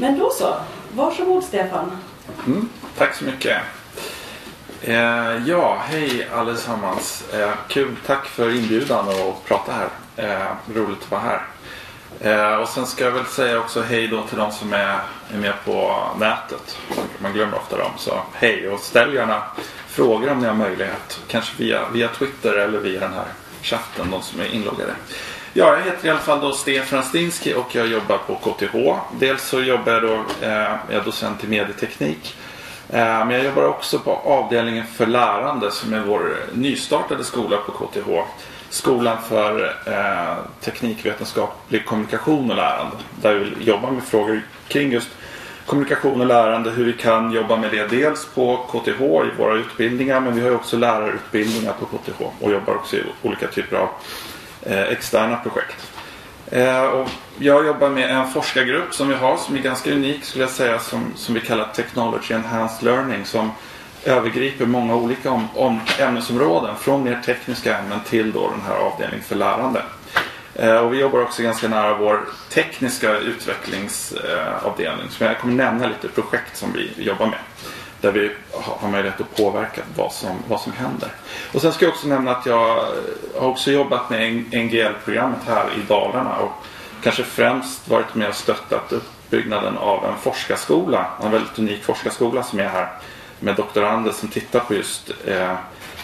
Men då så. Varsågod Stefan. Mm, tack så mycket. Eh, ja, hej allesammans. Eh, kul, tack för inbjudan att prata här. Eh, roligt att vara här. Eh, och sen ska jag väl säga också hej då till de som är, är med på nätet. Man glömmer ofta dem. Så hej och ställ gärna frågor om ni har möjlighet. Kanske via, via Twitter eller via den här chatten, de som är inloggade. Ja, jag heter i alla fall då Stefan Stinski och jag jobbar på KTH. Dels så jobbar jag då, eh, jag är docent i medieteknik. Eh, men jag jobbar också på avdelningen för lärande som är vår nystartade skola på KTH. Skolan för eh, teknikvetenskaplig kommunikation och lärande. Där vi jobbar med frågor kring just kommunikation och lärande, hur vi kan jobba med det dels på KTH i våra utbildningar men vi har också lärarutbildningar på KTH och jobbar också i olika typer av Eh, externa projekt. Eh, och jag jobbar med en forskargrupp som vi har som är ganska unik skulle jag säga som, som vi kallar Technology Enhanced Learning som övergriper många olika om, om ämnesområden från mer tekniska ämnen till då den här avdelningen för lärande. Eh, och vi jobbar också ganska nära vår tekniska utvecklingsavdelning. Så jag kommer nämna lite projekt som vi jobbar med. Där vi har möjlighet att påverka vad som, vad som händer. Och sen ska jag också nämna att jag har också jobbat med NGL-programmet här i Dalarna. Och kanske främst varit med och stöttat uppbyggnaden av en forskarskola. En väldigt unik forskarskola som är här. Med doktorander som tittar på just eh,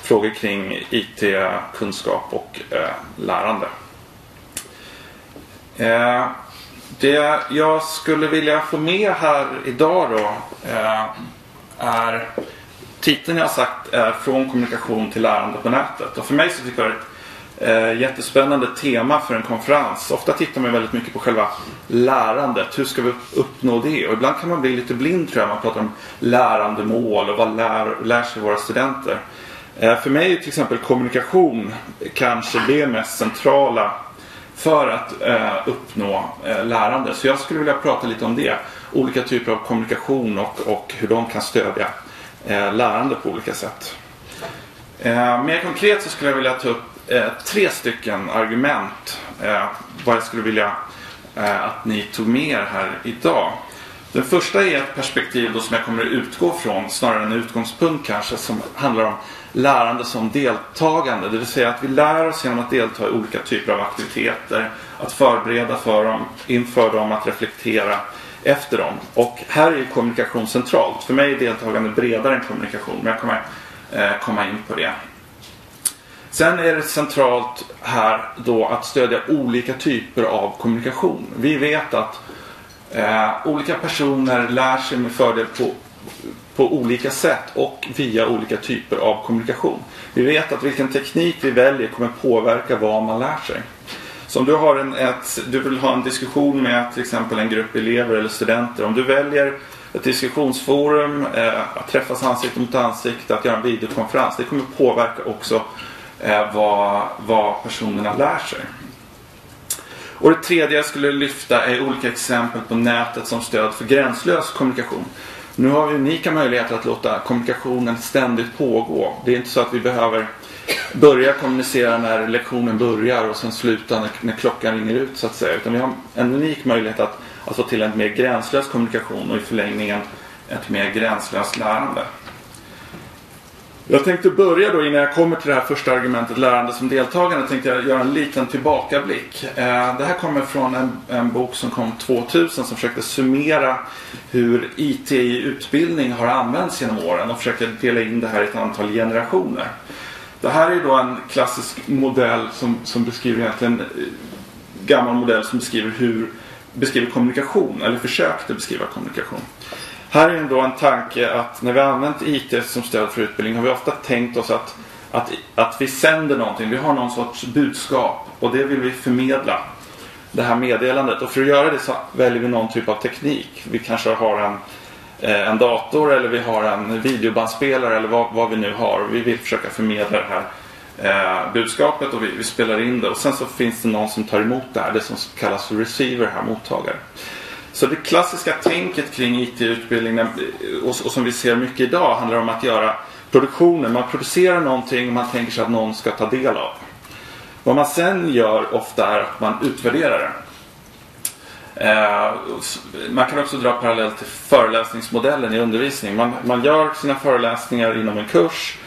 frågor kring IT-kunskap och eh, lärande. Eh, det jag skulle vilja få med här idag då eh, är titeln jag har sagt är Från kommunikation till lärande på nätet. Och för mig så tycker jag det är ett eh, jättespännande tema för en konferens. Ofta tittar man väldigt mycket på själva lärandet. Hur ska vi uppnå det? Och ibland kan man bli lite blind tror jag. Man pratar om lärandemål och vad lär, lär sig våra studenter. Eh, för mig är till exempel kommunikation kanske det mest centrala för att eh, uppnå lärande. Så jag skulle vilja prata lite om det. Olika typer av kommunikation och, och hur de kan stödja eh, lärande på olika sätt. Eh, mer konkret så skulle jag vilja ta upp eh, tre stycken argument eh, vad jag skulle vilja eh, att ni tog med er här idag. Den första är ett perspektiv då som jag kommer att utgå från, snarare en utgångspunkt kanske, som handlar om lärande som deltagande. Det vill säga att vi lär oss genom att delta i olika typer av aktiviteter. Att förbereda för dem, inför dem, att reflektera efter dem. Och här är ju kommunikation centralt. För mig är deltagande bredare än kommunikation, men jag kommer eh, komma in på det. Sen är det centralt här då att stödja olika typer av kommunikation. Vi vet att eh, olika personer lär sig med fördel på på olika sätt och via olika typer av kommunikation. Vi vet att vilken teknik vi väljer kommer påverka vad man lär sig. Så om du, har en, ett, du vill ha en diskussion med till exempel en grupp elever eller studenter. Om du väljer ett diskussionsforum, eh, att träffas ansikte mot ansikte, att göra en videokonferens. Det kommer påverka också eh, vad, vad personerna lär sig. Och det tredje jag skulle lyfta är olika exempel på nätet som stöd för gränslös kommunikation. Nu har vi unika möjligheter att låta kommunikationen ständigt pågå. Det är inte så att vi behöver börja kommunicera när lektionen börjar och sen sluta när, när klockan ringer ut så att säga. Utan vi har en unik möjlighet att, att få till en mer gränslös kommunikation och i förlängningen ett mer gränslöst lärande. Jag tänkte börja då innan jag kommer till det här första argumentet lärande som deltagande tänkte jag göra en liten tillbakablick. Eh, det här kommer från en, en bok som kom 2000 som försökte summera hur IT i utbildning har använts genom åren och försökte dela in det här i ett antal generationer. Det här är då en klassisk modell som, som beskriver egentligen eh, gammal modell som beskriver hur beskriver kommunikation eller försökte beskriva kommunikation. Här är då en tanke att när vi använt IT som stöd för utbildning har vi ofta tänkt oss att, att, att vi sänder någonting. Vi har någon sorts budskap och det vill vi förmedla. Det här meddelandet. Och för att göra det så väljer vi någon typ av teknik. Vi kanske har en, eh, Eh, en dator eller vi har en videobandspelare eller vad, vad vi nu har. Vi vill försöka förmedla det här eh, budskapet och vi, vi, spelar in det. Och sen så finns det någon som tar emot det här. Det som kallas för receiver här, mottagare. Så det klassiska tänket kring IT-utbildning eh, och, och som vi ser mycket idag handlar om att göra produktionen. Man producerar någonting och man tänker sig att någon ska ta del av. Vad man sen gör ofta är att man utvärderar det. Eh, man kan också dra parallell till föreläsningsmodellen i undervisning. Man, man gör sina föreläsningar inom en kurs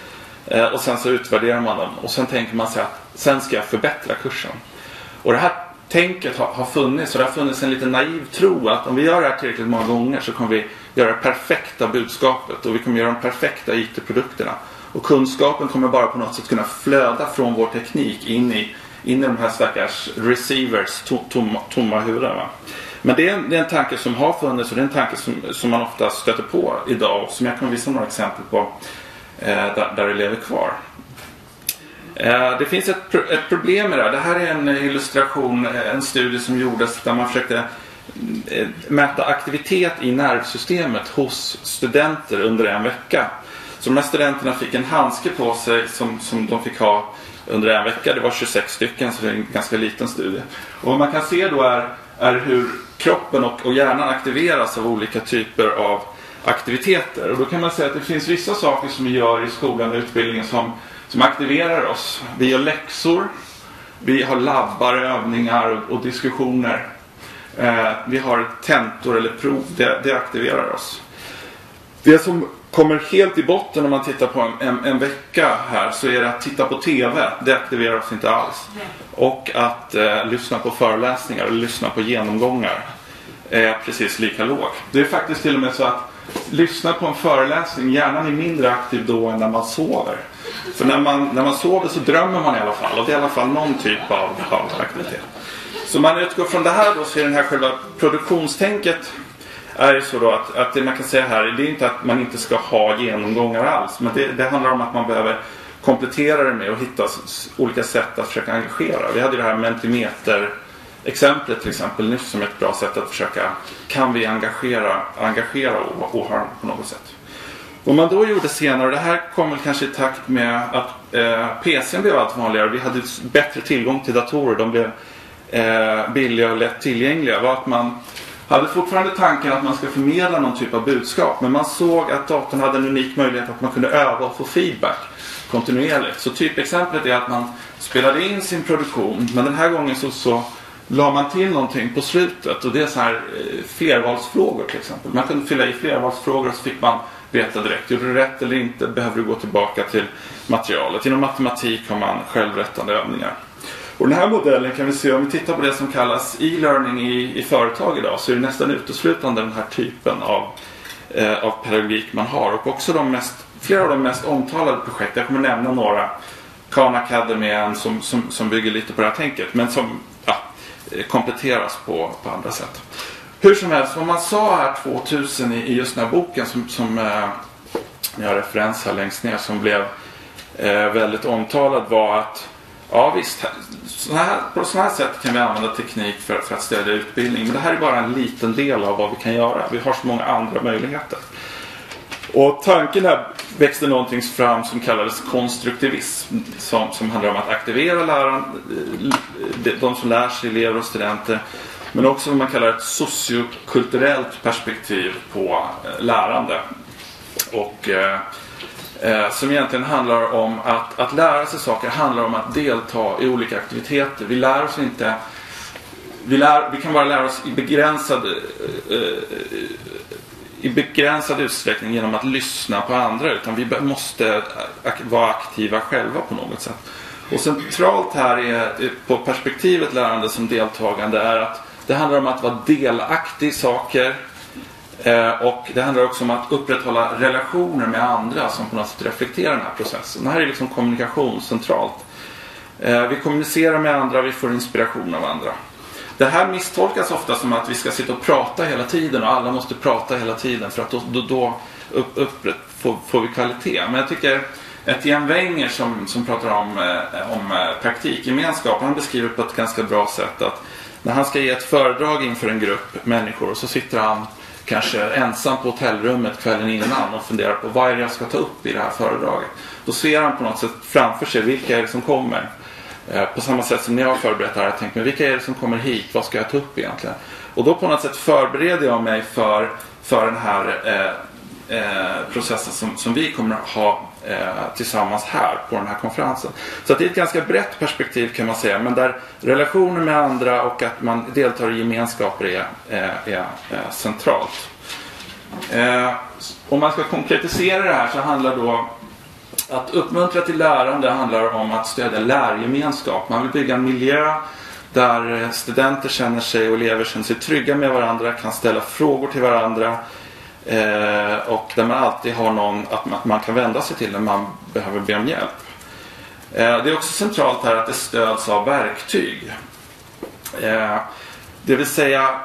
eh, och sen så utvärderar man dem. Och sen tänker man sig att sen ska jag förbättra kursen. Och det här tänket har, har funnits och det har funnits en lite naiv tro att om vi gör det här tillräckligt många gånger så kommer vi göra det perfekta budskapet och vi kommer göra de perfekta IT-produkterna. Och kunskapen kommer bara på något sätt kunna flöda från vår teknik in i, in i de här stackars receivers, to, tomma, tomma huvuden. Va? Men det är, en, det är en tanke som har funnits och det är en tanke som, som man ofta stöter på idag och som jag kan visa några exempel på eh, där, där det lever kvar. Eh, det finns ett, ett problem med det här. Det här är en illustration, eh, en studie som gjordes där man försökte eh, mäta aktivitet i nervsystemet hos studenter under en vecka. Så de här studenterna fick en handske på sig som, som de fick ha under en vecka. Det var 26 stycken så det är en ganska liten studie. Och vad man kan se då är, är hur kroppen och, och hjärnan aktiveras av olika typer av aktiviteter. Och då kan man säga att det finns vissa saker som vi gör i skolan och utbildningen som som aktiverar oss. Vi gör läxor, vi har labbar, övningar och, och diskussioner. Eh, vi har tentor eller prov, det, det, aktiverar oss. Det som kommer helt i botten om man tittar på en, en, en, vecka här så är det att titta på TV. Det aktiverar oss inte alls. Och att eh, lyssna på föreläsningar och lyssna på genomgångar är precis lika låg. Det är faktiskt till och med så att lyssna på en föreläsning, hjärnan är mindre aktiv då än när man sover. För när man, när man sover så drömmer man i alla fall och det är i alla fall någon typ av, av aktivitet. Så man utgår från det här då så är den här själva produktionstänket är så då att, att det man kan säga här det är inte att man inte ska ha genomgångar alls. Men det, det handlar om att man behöver komplettera det med och hitta olika sätt att försöka engagera. Vi hade det här Mentimeter exemplet till exempel nyss som ett bra sätt att försöka kan vi engagera, engagera åhörarna på något sätt. Vad man då gjorde senare, och det här kom väl kanske i takt med att eh, PCn blev allt vanligare. Vi hade bättre tillgång till datorer. De blev eh, billiga och lätt tillgängliga. var att man hade fortfarande tanken att man ska förmedla någon typ av budskap. Men man såg att datorn hade en unik möjlighet att man kunde öva och få feedback kontinuerligt. Så typexemplet är att man spelade in sin produktion. Men den här gången så, så la man till någonting på slutet. Och det är så här eh, flervalsfrågor till exempel. Man kunde fylla i flervalsfrågor och så fick man veta direkt. Gjorde du rätt eller inte? Behöver du gå tillbaka till materialet. Inom matematik har man självrättande övningar. Och den här modellen kan vi se om vi tittar på det som kallas e-learning i, i företag idag så är det nästan uteslutande den här typen av, eh, av pedagogik man har. Och också de mest, flera av de mest omtalade projekt, jag kommer nämna några. Khan Academy är en som, som, som bygger lite på det här tänket men som ja, eh, kompletteras på, på andra sätt. Hur som helst, vad man sa här 2000 i, just den här boken som, som eh, jag har referens här längst ner som blev eh, väldigt omtalad var att ja visst, såna här, på sådana här sätt kan vi använda teknik för, för att stödja utbildning. Men det här är bara en liten del av vad vi kan göra. Vi har så många andra möjligheter. Och tanken här växte någonting fram som kallades konstruktivism. Som, som handlar om att aktivera läraren, eh, de som lär sig, elever och studenter men också vad man kallar ett sociokulturellt perspektiv på eh, lärande. Och eh, eh, som egentligen handlar om att, att lära sig saker handlar om att delta i olika aktiviteter. Vi lär oss inte vi, lär, vi kan bara lära oss i begränsad, eh, eh i begränsad utsträckning genom att lyssna på andra. Utan vi måste vara aktiva själva på något sätt. Och centralt här är, eh, på perspektivet lärande som deltagande är att det handlar om att vara delaktig i saker. Eh, och det handlar också om att upprätthålla relationer med andra som på något sätt reflekterar den här processen. Det här är liksom kommunikation centralt. Eh, vi kommunicerar med andra, vi får inspiration av andra. Det här misstolkas ofta som att vi ska sitta och prata hela tiden och alla måste prata hela tiden för att då, då, då upp, upp, får, får vi kvalitet. Men jag tycker Etienne Wenger som, som pratar om, eh, om praktikgemenskap, han beskriver på ett ganska bra sätt att när han ska ge ett föredrag inför en grupp människor så sitter han kanske ensam på hotellrummet kvällen innan och funderar på vad är det jag ska ta upp i det här föredraget. Då ser han på något sätt framför sig vilka är det som kommer. Eh, på samma sätt som när jag har förberett det här, har jag tänkt mig vilka är det som kommer hit, vad ska jag ta upp egentligen? Och då på något sätt förbereder jag mig för, för den här eh, eh, processen som, som vi kommer ha eh, tillsammans här på den här konferensen. Så det är ett ganska brett perspektiv kan man säga men där relationer med andra och att man deltar i gemenskaper är, eh, är, är, är centralt. Eh, om man ska konkretisera det här så handlar då att uppmuntra till lärande handlar om att stödja lärgemenskap. Man vill bygga en miljö där studenter känner sig och elever känner sig trygga med varandra, kan ställa frågor till varandra eh, och där man alltid har någon att man, man, kan vända sig till när man behöver be om hjälp. Eh, det är också centralt här att det stöds av verktyg. Eh, det vill säga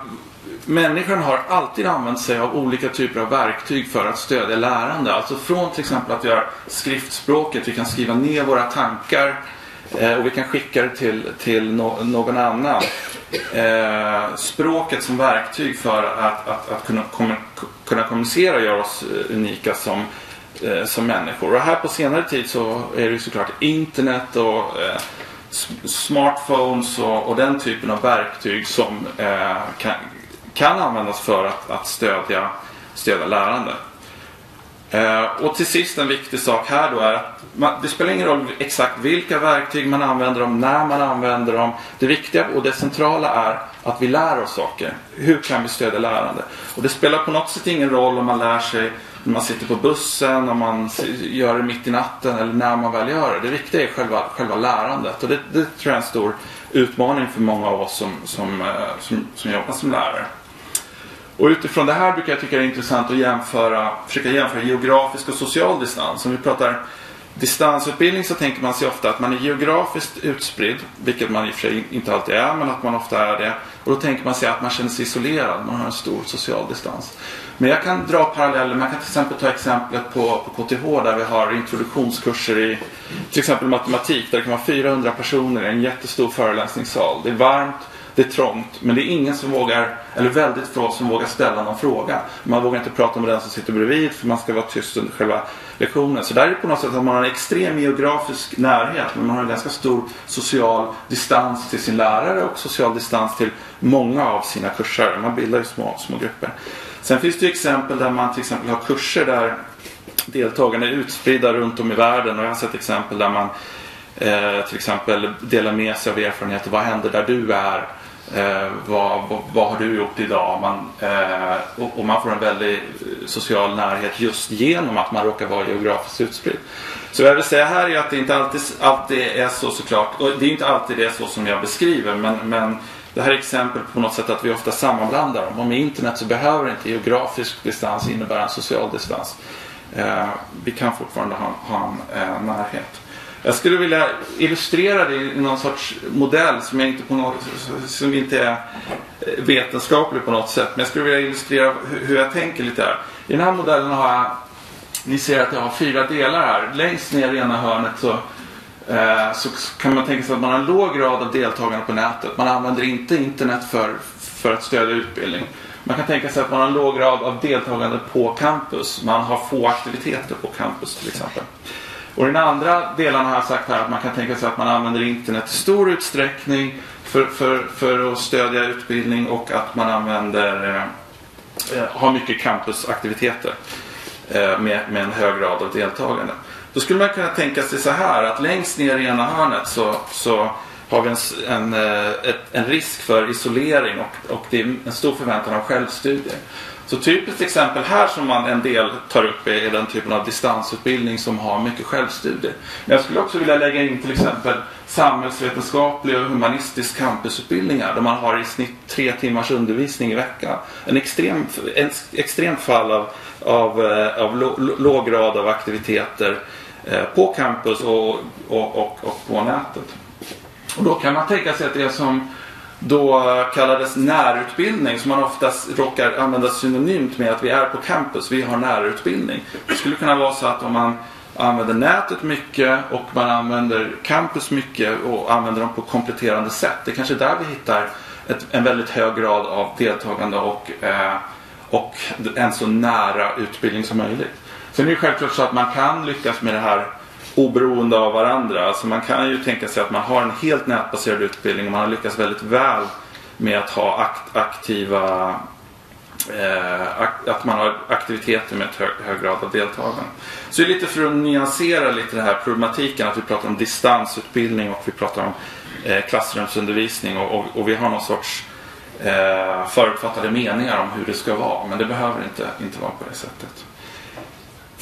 människan har alltid använt sig av olika typer av verktyg för att stödja lärande. Alltså från till exempel att vi har skriftspråket, vi kan skriva ner våra tankar eh, och vi kan skicka det till, till no någon annan. Eh, språket som verktyg för att, att, att kunna, kom, kunna kommunicera gör oss eh, unika som, eh, som människor. Och här på senare tid så är det såklart internet och eh, smartphones och, och, den typen av verktyg som eh, kan, kan användas för att, att stödja, stödja lärande. Eh, och till sist en viktig sak här då är att man, det spelar ingen roll exakt vilka verktyg man använder dem, när man använder dem. Det viktiga och det centrala är att vi lär oss saker. Hur kan vi stödja lärande? Och det spelar på något sätt ingen roll om man lär sig när man sitter på bussen, om man gör det mitt i natten eller när man väl gör det. Det viktiga är själva, själva lärandet och det, det tror jag är en stor utmaning för många av oss som, som, eh, som, som jobbar som lärare. Och utifrån det här brukar jag tycka det är intressant att jämföra, försöka jämföra geografisk och social distans. Om vi pratar distansutbildning så tänker man sig ofta att man är geografiskt utspridd, vilket man i och för sig inte alltid är, men att man ofta är det. Och då tänker man sig att man känner sig isolerad, man har en stor social distans. Men jag kan dra paralleller, man kan till exempel ta exemplet på, på KTH där vi har introduktionskurser i till exempel matematik där det kan vara 400 personer i en jättestor föreläsningssal. Det är varmt, det är trångt, men det är ingen som vågar, eller väldigt få som vågar ställa någon fråga. Man vågar inte prata med den som sitter bredvid för man ska vara tyst under själva lektionen. Så där är det på något sätt att man har en extrem geografisk närhet men man har en ganska stor social distans till sin lärare och social distans till många av sina kurser. Man bildar ju små, små grupper. Sen finns det exempel där man till exempel har kurser där deltagarna är utspridda runt om i världen och jag har sett exempel där man eh, till exempel delar med sig av erfarenheter. Vad händer där du är? Eh, vad, vad, vad, har du gjort idag? Man, eh, och, och, man får en väldig social närhet just genom att man råkar vara geografiskt utspridd. Så vad jag vill säga här är att det inte alltid, alltid är så såklart. Och det är inte alltid det så som jag beskriver. Men, men det här är exempel på något sätt att vi ofta sammanblandar dem. Och med internet så behöver inte geografisk distans innebära en social distans. Eh, vi kan fortfarande ha, ha en eh, närhet. Jag skulle vilja illustrera det i någon sorts modell som, jag inte, på något, som inte är eh, vetenskaplig på något sätt. Men jag skulle vilja illustrera hur jag tänker lite här. I den här modellen har jag, ni ser att jag har fyra delar här. Längst ner i ena hörnet så, eh, så kan man tänka sig att man har en låg grad av deltagande på nätet. Man använder inte internet för, för att stödja utbildning. Man kan tänka sig att man har en låg grad av deltagande på campus. Man har få aktiviteter på campus till exempel. Och den andra delen har jag sagt här att man kan tänka sig att man använder internet i stor utsträckning för, för, för att stödja utbildning och att man använder eh, eh har mycket campusaktiviteter eh, med, med en hög grad av deltagande. Då skulle man kunna tänka sig så här att längst ner i ena hörnet så, så har vi en, en, eh, en risk för isolering och, och det är en stor förväntan av självstudier. Så typiskt exempel här som man en del tar upp är den typen av distansutbildning som har mycket självstudier. Men jag skulle också vilja lägga in till exempel samhällsvetenskapliga och humanistisk campusutbildningar där man har i snitt tre timmars undervisning i veckan. En extrem, en extremt fall av, av, eh, av låg grad av aktiviteter eh, på campus och, och, och, och på nätet. Och då kan man tänka sig att det som då kallades närutbildning som man oftast råkar använda synonymt med att vi är på campus, vi har närutbildning. Det skulle kunna vara så att om man använder nätet mycket och man använder campus mycket och använder dem på kompletterande sätt. Det är kanske där vi hittar ett, en väldigt hög grad av deltagande och, eh, och en så nära utbildning som möjligt. Sen är det självklart så att man kan lyckas med det här oberoende av varandra. Alltså man kan ju tänka sig att man har en helt nätbaserad utbildning och man har lyckats väldigt väl med att ha akt aktiva eh, att man har aktiviteter med ett hög, hög grad av deltagande. Så det är lite för att nyansera lite den här problematiken att vi pratar om distansutbildning och vi pratar om eh, klassrumsundervisning och, och, och, vi har någon sorts eh, förutfattade meningar om hur det ska vara. Men det behöver inte, inte vara på det sättet.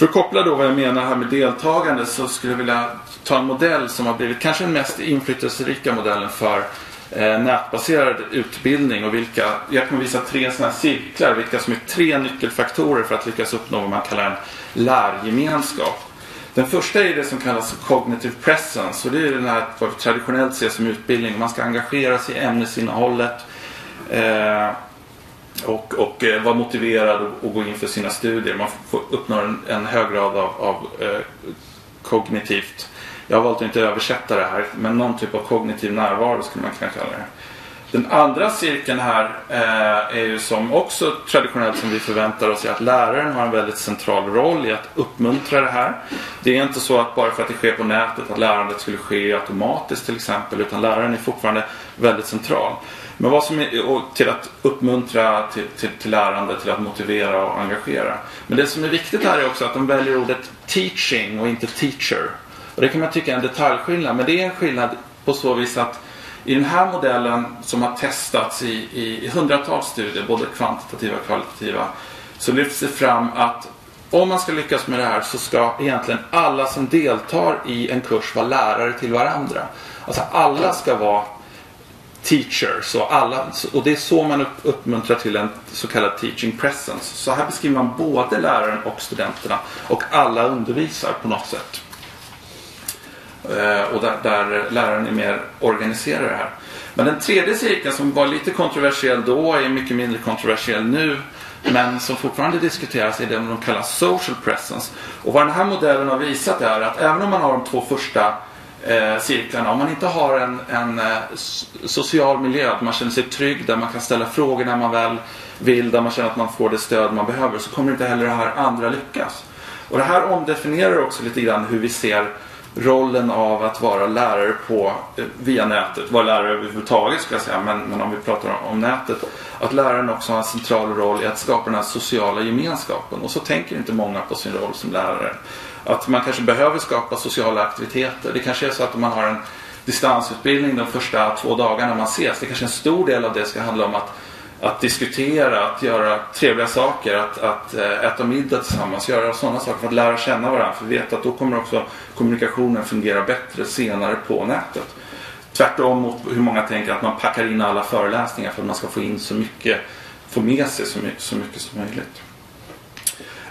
För att koppla då vad jag menar här med deltagande så skulle jag vilja ta en modell som har blivit kanske den mest inflytelserika modellen för eh, nätbaserad utbildning och vilka, jag kommer visa tre sådana cirklar, vilka som är tre nyckelfaktorer för att lyckas uppnå vad man kallar en lärgemenskap. Den första är det som kallas cognitive presence och det är den här vad vi traditionellt ser som utbildning. Man ska engagera sig i ämnesinnehållet eh, och, och eh, vara motiverad att gå in för sina studier. Man får uppnå en, en hög grad av, av eh, kognitivt jag har valt att inte översätta det här, men någon typ av kognitiv närvaro skulle man kunna kalla det. Den andra cirkeln här eh, är ju som också traditionellt som vi förväntar oss är att läraren har en väldigt central roll i att uppmuntra det här. Det är inte så att bara för att det sker på nätet att lärandet skulle ske automatiskt till exempel utan läraren är fortfarande väldigt central. Men vad som är, och till att uppmuntra till, till, till lärande, till att motivera och engagera. Men det som är viktigt här är också att de väljer ordet teaching och inte teacher. Och det kan man tycka är en detaljskillnad men det är en skillnad på så vis att i den här modellen som har testats i, i, i hundratals studier, både kvantitativa och kvalitativa, så lyfts det fram att om man ska lyckas med det här så ska egentligen alla som deltar i en kurs vara lärare till varandra. Alltså alla ska vara teachers och, alla, och det är så man uppmuntrar till en så kallad teaching presence. Så här beskriver man både läraren och studenterna och alla undervisar på något sätt. Eh, och där, där läraren är mer organiserad det här. Men den tredje cirkeln som var lite kontroversiell då är mycket mindre kontroversiell nu. Men som fortfarande diskuteras är det de kallar social presence. Och vad den här modellen har visat är att även om man har de två första eh, cirklarna. Om man inte har en, en eh, social miljö, att man känner sig trygg, där man kan ställa frågor när man väl vill, där man känner att man får det stöd man behöver, så kommer inte heller det här andra lyckas. Och det här omdefinierar också lite grann hur vi ser rollen av att vara lärare på, eh, via nätet, vara lärare överhuvudtaget ska jag säga, men, men om vi pratar om, om, nätet. Att läraren också har en central roll i att skapa den här sociala gemenskapen. Och så tänker inte många på sin roll som lärare. Att man kanske behöver skapa sociala aktiviteter. Det kanske är så att om man har en distansutbildning de första två dagarna man ses. Det kanske en stor del av det ska handla om att att diskutera, att göra trevliga saker, att, att eh, äta middag tillsammans, göra sådana saker för att lära känna varandra. För vi vet att då kommer också kommunikationen fungera bättre senare på nätet. Tvärtom mot hur många tänker att man packar in alla föreläsningar för att man ska få in så mycket, få med sig så mycket, så mycket som möjligt.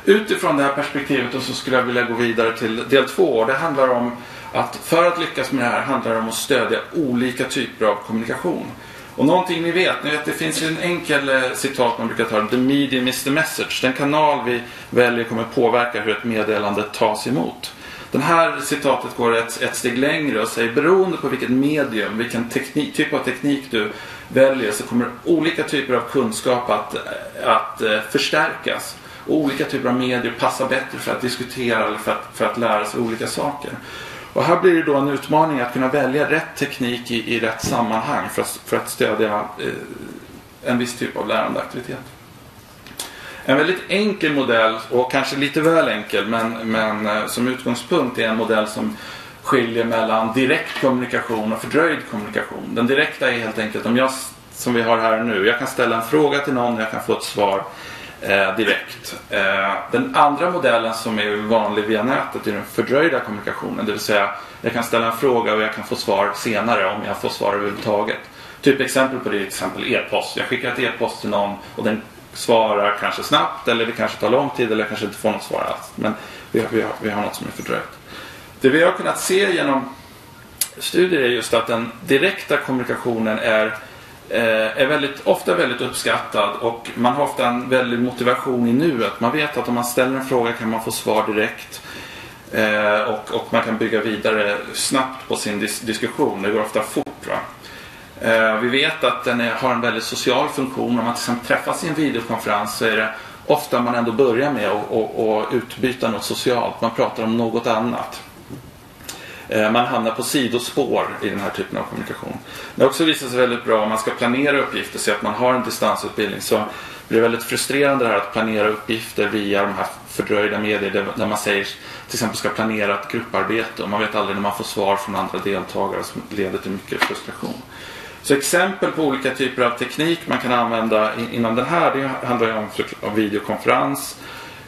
Utifrån det här perspektivet så skulle jag vilja gå vidare till del två. Det handlar om att för att lyckas med det här handlar det om att stödja olika typer av kommunikation. Och någonting ni vet, ni vet det finns ju en enkel eh, citat man brukar ta. The medium is the message. Den kanal vi väljer kommer påverka hur ett meddelande tas emot. Den här citatet går ett, ett steg längre och säger beroende på vilket medium, vilken teknik, typ av teknik du väljer så kommer olika typer av kunskap att, att eh, förstärkas. Och olika typer av medier passar bättre för att diskutera eller för att, för att lära sig olika saker. Och här blir det då en utmaning att kunna välja rätt teknik i, i rätt sammanhang för att, för att stödja eh, en viss typ av lärandeaktivitet. En väldigt enkel modell, och kanske lite väl enkel, men, men eh, som utgångspunkt är en modell som skiljer mellan direkt kommunikation och fördröjd kommunikation. Den direkta är helt enkelt om jag, som vi har här nu, jag kan ställa en fråga till någon och jag kan få ett svar eh, direkt. Eh, den andra modellen som är vanlig via nätet är den fördröjda kommunikationen. Det vill säga jag kan ställa en fråga och jag kan få svar senare om jag får svar överhuvudtaget. Typ exempel på det är till exempel e-post. Jag skickar ett e-post till någon och den svarar kanske snabbt eller det kanske tar lång tid eller jag kanske inte får något svar alls. Men vi har, vi har, vi har något som är fördröjt. Det vi har kunnat se genom studier är just att den direkta kommunikationen är Eh, är väldigt, ofta väldigt uppskattad och man har ofta en väldig motivation i nuet. Man vet att om man ställer en fråga kan man få svar direkt. Eh, och, och, man kan bygga vidare snabbt på sin dis diskussion. Det går ofta fort. Va? Eh, vi vet att den är, har en väldigt social funktion. Om man till exempel träffas i en videokonferens så är det ofta man ändå börjar med att utbyta något socialt. Man pratar om något annat. Eh, man hamnar på sidospår i den här typen av kommunikation. Det har också visat sig väldigt bra om man ska planera uppgifter, så att man har en distansutbildning. Så blir det väldigt frustrerande det här att planera uppgifter via de här fördröjda medier där man säger till exempel ska planera ett grupparbete och man vet aldrig när man får svar från andra deltagare som leder till mycket frustration. Så exempel på olika typer av teknik man kan använda inom den här, det handlar ju om videokonferens,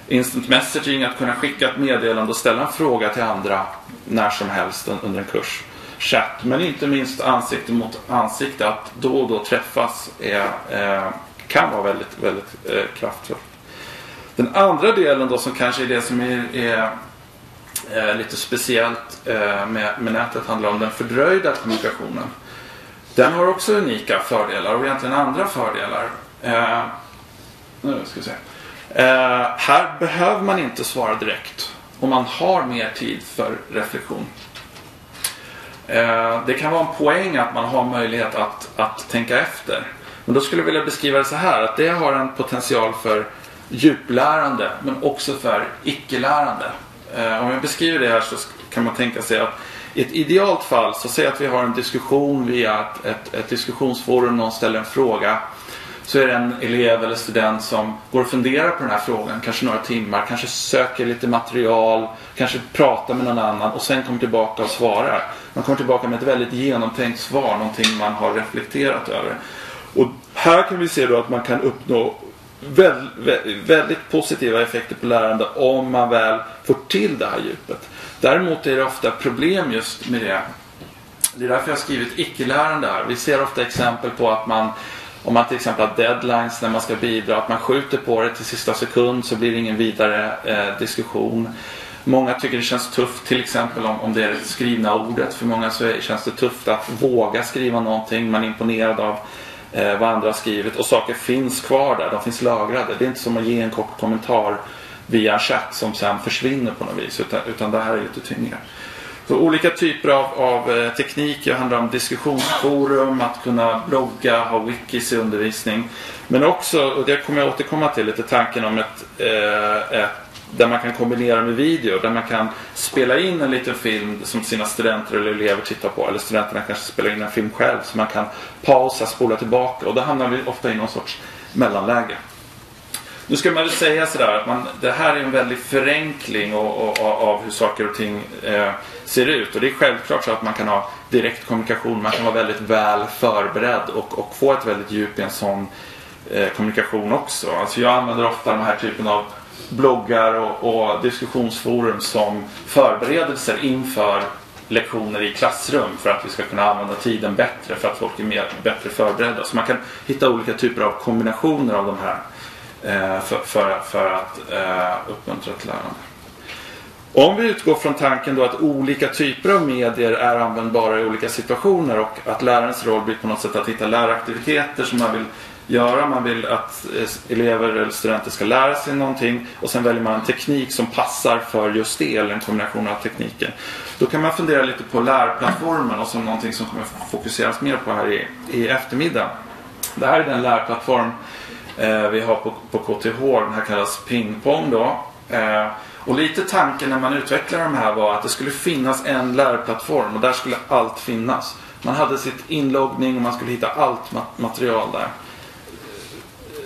instant messaging, att kunna skicka ett meddelande och ställa en fråga till andra när som helst under en kurs. Chatt, men inte minst ansikte mot ansikte, att då och då träffas är, eh, kan vara väldigt, väldigt eh, kraftfullt. Den andra delen då som kanske är det som är, är eh, lite speciellt eh, med, med nätet handlar om den fördröjda kommunikationen. Den har också unika fördelar och egentligen andra fördelar. Eh, nu ska vi se. Eh, här behöver man inte svara direkt och man har mer tid för reflektion. Eh, det kan vara en poäng att man har möjlighet att, att tänka efter. Men då skulle jag vilja beskriva det så här att det har en potential för djuplärande men också för icke-lärande. Eh, om jag beskriver det här så kan man tänka sig att i ett idealt fall så säg att vi har en diskussion via ett, ett, ett diskussionsforum, någon ställer en fråga. Så är det en elev eller student som går och funderar på den här frågan, kanske några timmar, kanske söker lite material, kanske pratar med någon annan och sen kommer tillbaka och svarar. Man kommer tillbaka med ett väldigt genomtänkt svar, någonting man har reflekterat över. Och här kan vi se då att man kan uppnå väldigt, väldigt positiva effekter på lärande om man väl får till det här djupet. Däremot är det ofta problem just med det. Det är därför jag har skrivit icke-lärande här. Vi ser ofta exempel på att man om man till exempel har deadlines när man ska bidra, att man skjuter på det till sista sekund så blir det ingen vidare eh, diskussion. Många tycker det känns tufft till exempel om, om det är det skrivna ordet. För många så är, känns det tufft att våga skriva någonting. Man är imponerad av eh, vad andra har skrivit och saker finns kvar där. De finns lagrade. Det är inte som att ge en kort kommentar via chatt som sen försvinner på något vis. Utan, utan det här är lite tyngre. Så olika typer av, av eh, teknik. Det handlar om diskussionsforum, att kunna blogga, ha wikis i undervisning. Men också, och det kommer jag återkomma till, lite tanken om ett, eh, ett där man kan kombinera med video. Där man kan spela in en liten film som sina studenter eller elever tittar på. Eller studenterna kanske spelar in en film själv. Så man kan pausa, spola tillbaka. Och då hamnar vi ofta i någon sorts mellanläge. Nu ska man väl säga sådär att man, det här är en väldig förenkling och, och, av hur saker och ting eh, ser ut. Och det är självklart så att man kan ha direkt kommunikation. Man kan vara väldigt väl förberedd och, och få ett väldigt djup i en sån eh, kommunikation också. Alltså jag använder ofta den här typen av bloggar och, och diskussionsforum som förberedelser inför lektioner i klassrum för att vi ska kunna använda tiden bättre för att folk är mer, bättre förberedda. Så man kan hitta olika typer av kombinationer av de här Eh, för, för, för, att eh, uppmuntra till lärande. Om vi utgår från tanken då att olika typer av medier är användbara i olika situationer och att lärarens roll blir på något sätt att hitta läraktiviteter som man vill göra. Man vill att eh, elever eller studenter ska lära sig någonting och sen väljer man en teknik som passar för just det eller en kombination av tekniken. Då kan man fundera lite på lärplattformen och som någonting som kommer fokuseras mer på här i, i eftermiddag. Det här är den lärplattform eh, vi har på, på KTH. Den här kallas Pingpong då. Eh, och lite tanken när man utvecklade de här var att det skulle finnas en lärplattform och där skulle allt finnas. Man hade sitt inloggning och man skulle hitta allt material där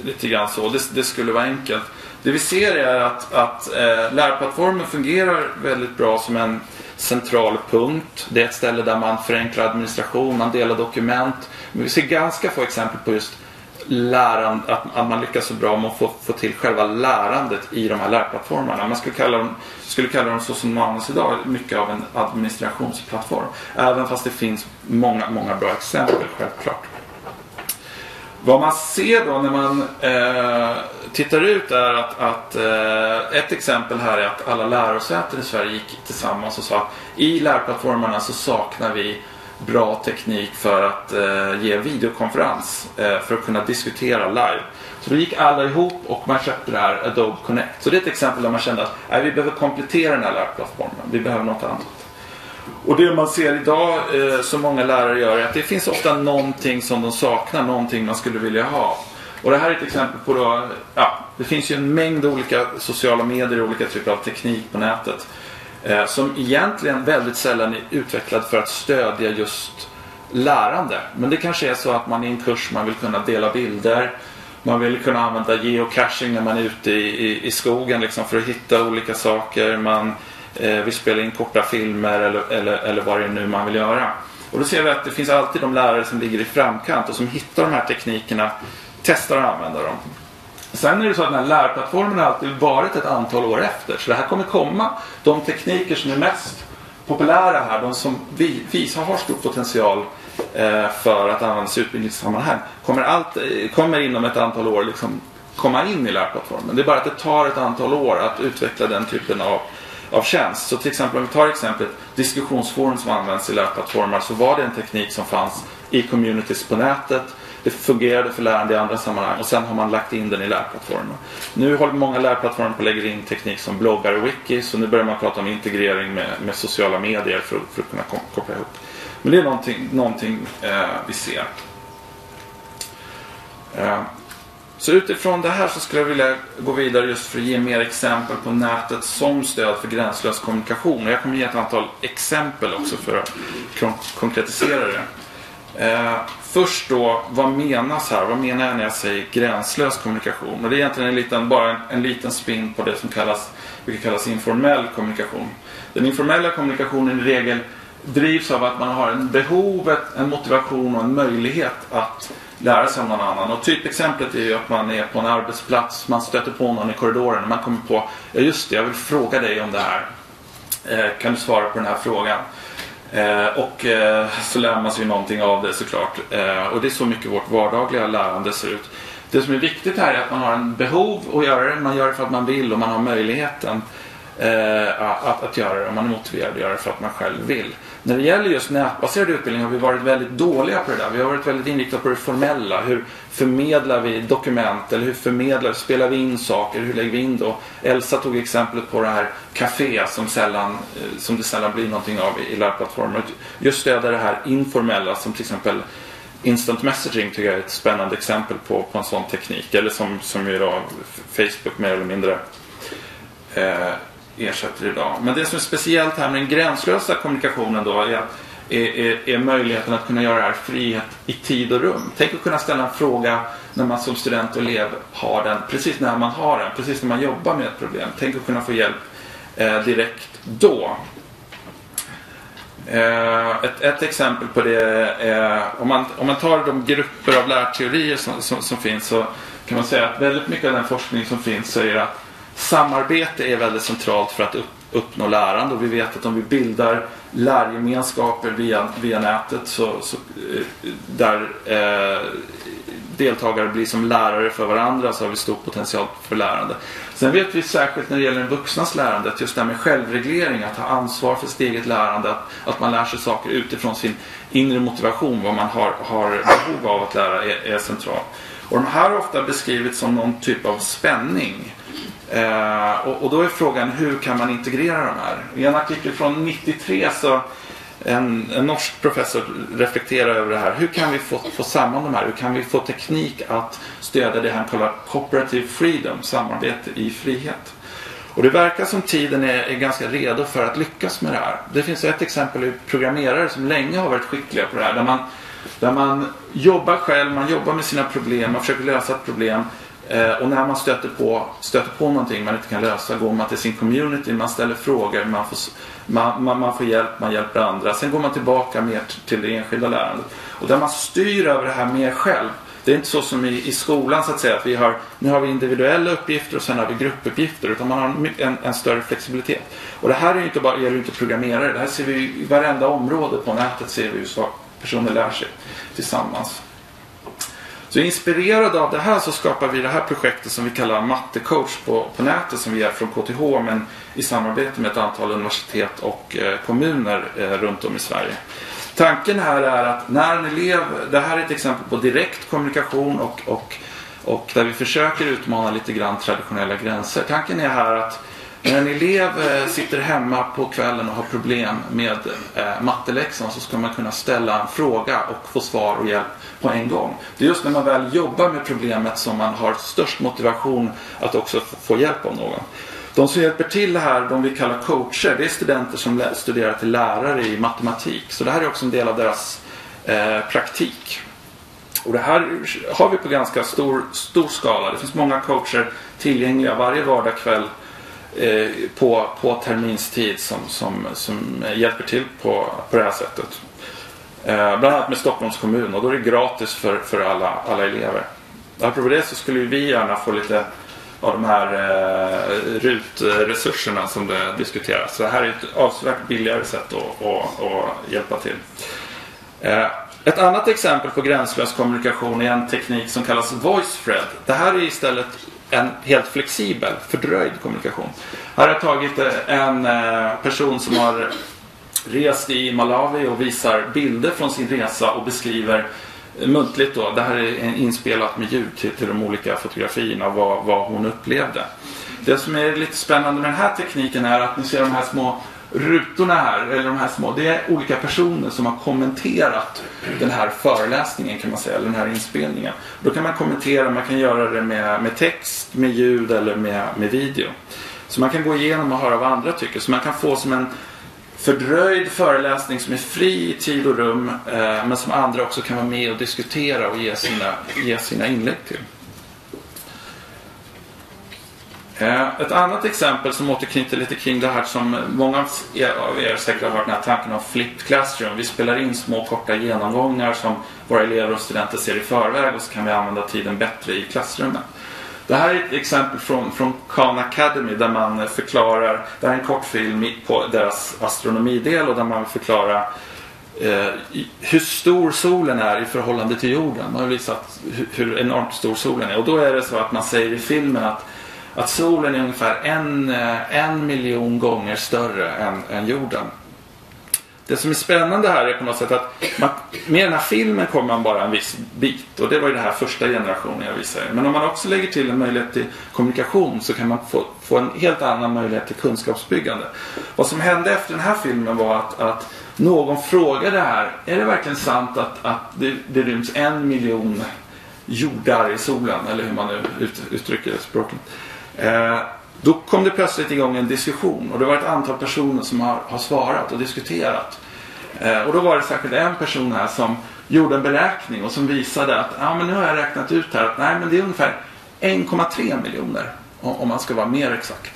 lite grann så. Det, det, skulle vara enkelt. Det vi ser är att, att eh, lärplattformen fungerar väldigt bra som en central punkt. Det är ett ställe där man förenklar administration, man delar dokument. Men vi ser ganska få exempel på just lärande, att, att man lyckas så bra med att få, få till själva lärandet i de här lärplattformarna. Man skulle kalla dem, skulle kalla dem så som de används idag, mycket av en administrationsplattform. Även fast det finns många, många bra exempel självklart. Vad man ser då när man eh, tittar ut är att, att eh, ett exempel här är att alla lärosäten i Sverige gick tillsammans och sa att i lärplattformarna så saknar vi bra teknik för att eh, ge videokonferens eh, för att kunna diskutera live. Så då gick alla ihop och man köpte det här Adobe Connect. Så det är ett exempel där man kände att nej, vi behöver komplettera den här lärplattformen. Vi behöver något annat. Och det man ser idag eh, som många lärare gör är att det finns ofta någonting som de saknar, någonting man skulle vilja ha. Och det här är ett exempel på då, ja, det finns ju en mängd olika sociala medier och olika typer av teknik på nätet. Eh, som egentligen väldigt sällan är utvecklad för att stödja just lärande. Men det kanske är så att man i en kurs man vill kunna dela bilder. Man vill kunna använda geocaching när man är ute i, i, i skogen liksom, för att hitta olika saker. Man eh, vill spela in korta filmer eller, eller, eller vad det är nu man vill göra. Och då ser vi att det finns alltid de lärare som ligger i framkant och som hittar de här teknikerna, testar att använda dem. Sen är det så att den här lärplattformen har alltid varit ett antal år efter. Så det här kommer komma. De tekniker som är mest populära här, de som visar har stor potential eh, för att användas i utbildningssammanhang, kommer, allt, eh, kommer inom ett antal år liksom komma in i lärplattformen. Det är bara att det tar ett antal år att utveckla den typen av, av tjänst. Så till exempel om vi tar exemplet diskussionsforum som används i lärplattformar så var det en teknik som fanns i communities på nätet det fungerade för lärande i andra sammanhang och sen har man lagt in den i lärplattformen. Nu håller många lärplattformar på att lägga in teknik som bloggar och wiki så nu börjar man prata om integrering med, med sociala medier för, för att kunna koppla ihop. Men det är någonting, någonting eh, vi ser. Eh, så utifrån det här så skulle jag vilja gå vidare just för att ge mer exempel på nätet som stöd för gränslös kommunikation. Och jag kommer ge ett antal exempel också för att konkretisera det. Eh, först då, vad menas här? Vad menar jag när jag säger gränslös kommunikation? Och det är egentligen en liten, bara en, en liten spin på det som kallas, vilket kallas informell kommunikation. Den informella kommunikationen i regel drivs av att man har en behovet, en motivation och en möjlighet att lära sig om någon annan. Och typexemplet är ju att man är på en arbetsplats, man stöter på någon i korridoren och man kommer på, ja just det, jag vill fråga dig om det här. Eh, kan du svara på den här frågan? Eh, och eh, så lär man sig någonting av det såklart. Eh, och det är så mycket vårt vardagliga lärande ser ut. Det som är viktigt här är att man har en behov att göra det. Man gör det för att man vill och man har möjligheten eh, att, att göra det. Man är motiverad att göra det för att man själv vill. När det gäller just nätbaserad utbildning har vi varit väldigt dåliga på det där. Vi har varit väldigt inriktade på det formella. Hur förmedlar vi dokument eller hur förmedlar, spelar vi in saker? Hur lägger vi in då? Elsa tog exemplet på det här café som, sällan, eh, som det sällan blir någonting av i, lärplattformar. Just stödja det här informella som till exempel Instant messaging tycker jag är ett spännande exempel på, på en sån teknik. Eller som, som ju då Facebook mer eller mindre eh, ersätter idag. Men det som är speciellt här med den gränslösa kommunikationen då är, är, är, är, möjligheten att kunna göra det här frihet i tid och rum. Tänk att kunna ställa en fråga när man som student och elev har den, precis när man har den, precis när man jobbar med ett problem. Tänk att kunna få hjälp eh, direkt då. Eh, ett, ett, exempel på det är om man, om man tar de grupper av lärteorier som, som, som finns så kan man säga att väldigt mycket av den forskning som finns säger att Samarbete är väldigt centralt för att upp, uppnå lärande och vi vet att om vi bildar lärgemenskaper via, via nätet så, så eh, där eh, deltagare blir som lärare för varandra så har vi stor potential för lärande. Sen vet vi särskilt när det gäller den vuxnas lärande att just det här med självreglering, att ta ansvar för sitt eget lärande, att, att man lär sig saker utifrån sin inre motivation, vad man har, har behov av att lära är, är centralt. Och de här har ofta beskrivits som någon typ av spänning. Eh, och, och, då är frågan hur kan man integrera de här? I en artikel från 93 så en, en norsk professor reflekterar över det här. Hur kan vi få, få samman de här? Hur kan vi få teknik att stödja det han kallar cooperative freedom, samarbete i frihet? Och det verkar som tiden är, är, ganska redo för att lyckas med det här. Det finns ett exempel i programmerare som länge har varit skickliga på det här. Där man, där man jobbar själv, man jobbar med sina problem, man försöker lösa ett problem Eh, och när man stöter på, stöter på någonting man inte kan lösa går man till sin community, man ställer frågor, man får, man, man, man får hjälp, man hjälper andra. Sen går man tillbaka mer till det enskilda lärandet. Och där man styr över det här mer själv. Det är inte så som i, i skolan så att säga att vi har, nu har vi individuella uppgifter och sen har vi gruppuppgifter utan man har en, en större flexibilitet. Och det här är inte bara, gäller ju inte programmerare, det här ser vi i varenda område på nätet ser vi hur personer lär sig tillsammans. Så inspirerade av det här så skapar vi det här projektet som vi kallar mattecoach på, på nätet som vi är från KTH men i samarbete med ett antal universitet och eh, kommuner eh, runt om i Sverige. Tanken här är att när en elev, det här är ett exempel på direkt kommunikation och, och, och där vi försöker utmana lite grann traditionella gränser. Tanken är här att när en elev eh, sitter hemma på kvällen och har problem med eh, matteläxan så ska man kunna ställa en fråga och få svar och hjälp på en gång. Det är just när man väl jobbar med problemet som man har störst motivation att också få hjälp av någon. De som hjälper till här, de vi kallar coacher, det är studenter som studerar till lärare i matematik. Så det här är också en del av deras eh, praktik. Och det här har vi på ganska stor, stor skala. Det finns många coacher tillgängliga varje vardagkväll Eh, på, på terminstid som, som, som hjälper till på, på det här sättet. Eh, bland annat med Stockholms kommun och då är det gratis för, för alla, alla elever. Apropå det så skulle vi gärna få lite av de här eh, RUT-resurserna som det diskuteras. Så det här är ett avsevärt billigare sätt att, att, att hjälpa till. Eh, ett annat exempel på gränslös kommunikation är en teknik som kallas VoiceThread. Det här är istället en helt flexibel, fördröjd kommunikation. Här har jag tagit eh, en eh, person som har rest i Malawi och visar bilder från sin resa och beskriver muntligt då. Det här är inspelat med ljud till, till de olika fotografierna vad, vad hon upplevde. Det som är lite spännande med den här tekniken är att ni ser de här små rutorna här, eller de här små, det är olika personer som har kommenterat den här föreläsningen kan man säga, eller den här inspelningen. Då kan man kommentera, man kan göra det med, med text, med ljud eller med, med video. Så man kan gå igenom och höra vad andra tycker. Så man kan få som en fördröjd föreläsning som är fri i tid och rum eh, men som andra också kan vara med och diskutera och ge sina, ge sina inlägg till. Eh, Eh, ett annat exempel som återknyter lite kring det här som många av er säkert har hört den här tanken om flipped classroom. Vi spelar in små korta genomgångar som våra elever och studenter ser i förväg och så kan vi använda tiden bättre i klassrummet. Det här är ett exempel från, från Khan Academy där man förklarar, det här är en kortfilm på deras astronomidel och där man förklarar eh, hur stor solen är i förhållande till jorden. Man har visat hur, hur enormt stor solen är och då är det så att man säger i filmen att att solen är ungefär en, eh, en miljon gånger större än, än jorden. Det som är spännande här är på något sätt att man, med den här filmen kommer man bara en viss bit. Och det var ju den här första generationen jag visade. Men om man också lägger till en möjlighet till kommunikation så kan man få, få en helt annan möjlighet till kunskapsbyggande. Vad som hände efter den här filmen var att, att någon frågade här. Är det verkligen sant att, att det, det ryms en miljon jordar i solen? Eller hur man nu ut, uttrycker det språkligt. Eh, då kom det plötsligt igång en diskussion och det var ett antal personer som har, har svarat och diskuterat. Eh, och då var det särskilt en person här som gjorde en beräkning och som visade att ah, men nu har jag räknat ut här att nej, men det är ungefär 1,3 miljoner om man ska vara mer exakt.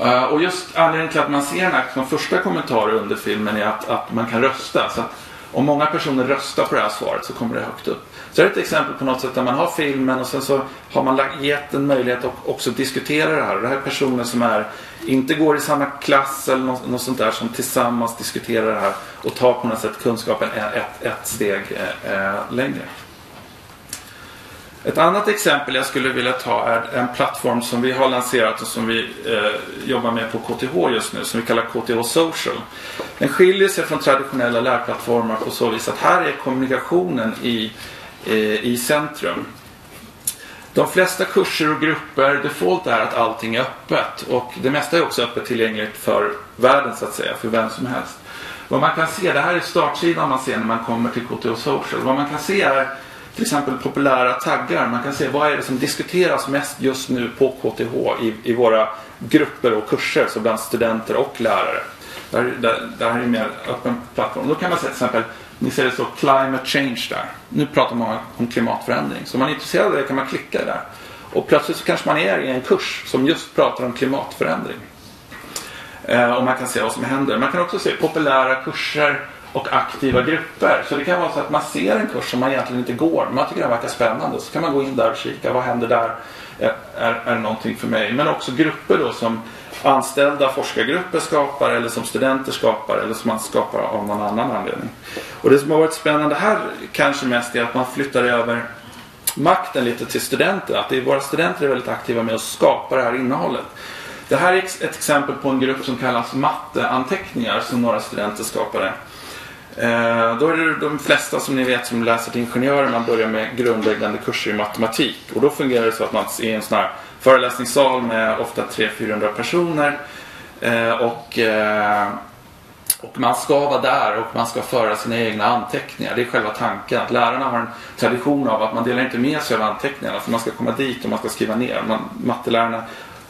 Uh, och just anledningen till att man ser en som första kommentar under filmen är att, att man kan rösta. Så att om många personer röstar på det här svaret så kommer det högt upp. Så det är ett exempel på något sätt där man har filmen och sen så har man gett en möjlighet att också diskutera det här. Och det här är personer som är, inte går i samma klass eller något, något sånt där som tillsammans diskuterar det här och tar på något sätt kunskapen ett, ett steg eh, eh, längre. Ett annat exempel jag skulle vilja ta är en plattform som vi har lanserat och som vi eh, jobbar med på KTH just nu som vi kallar KTH Social. Den skiljer sig från traditionella lärplattformar på så vis att här är kommunikationen i, Eh, i centrum. De flesta kurser och grupper, default är att allting är öppet och det mesta är också öppet tillgängligt för världen så att säga, för vem som helst. Vad man kan se, det här är startsidan man ser när man kommer till KTH Social. Vad man kan se är till exempel populära taggar. Man kan se vad är det som diskuteras mest just nu på KTH i, i våra grupper och kurser, så bland studenter och lärare. Det här är en mer öppen plattform. Då kan man se till exempel, ni ser det så climate change där. Nu pratar man om klimatförändring. Så om man är intresserad av det kan man klicka där. Och plötsligt så kanske man är i en kurs som just pratar om klimatförändring. Eh, och man kan se vad som händer. Man kan också se populära kurser och aktiva grupper. Så det kan vara så att man ser en kurs som man egentligen inte går, men man tycker den verkar spännande. Så kan man gå in där och kika, vad händer där? Är, är, är det någonting för mig? Men också grupper då som anställda forskargrupper skapar eller som studenter skapar eller som man skapar av någon annan anledning. Och det som har varit spännande här kanske mest är att man flyttar över makten lite till studenter. Att det är, våra studenter är väldigt aktiva med att skapa det här innehållet. Det här är ett exempel på en grupp som kallas matteanteckningar som några studenter skapade. Eh, då är det de flesta som ni vet som läser till ingenjörer man börjar med grundläggande kurser i matematik. Och då fungerar det så att man är en sån här föreläsningssal med ofta 300-400 personer. Eh, och, eh, och man ska vara där och man ska föra sina egna anteckningar. Det är själva tanken. Att lärarna har en tradition av att man delar inte med sig av anteckningarna. För man ska komma dit och man ska skriva ner. Man, mattelärarna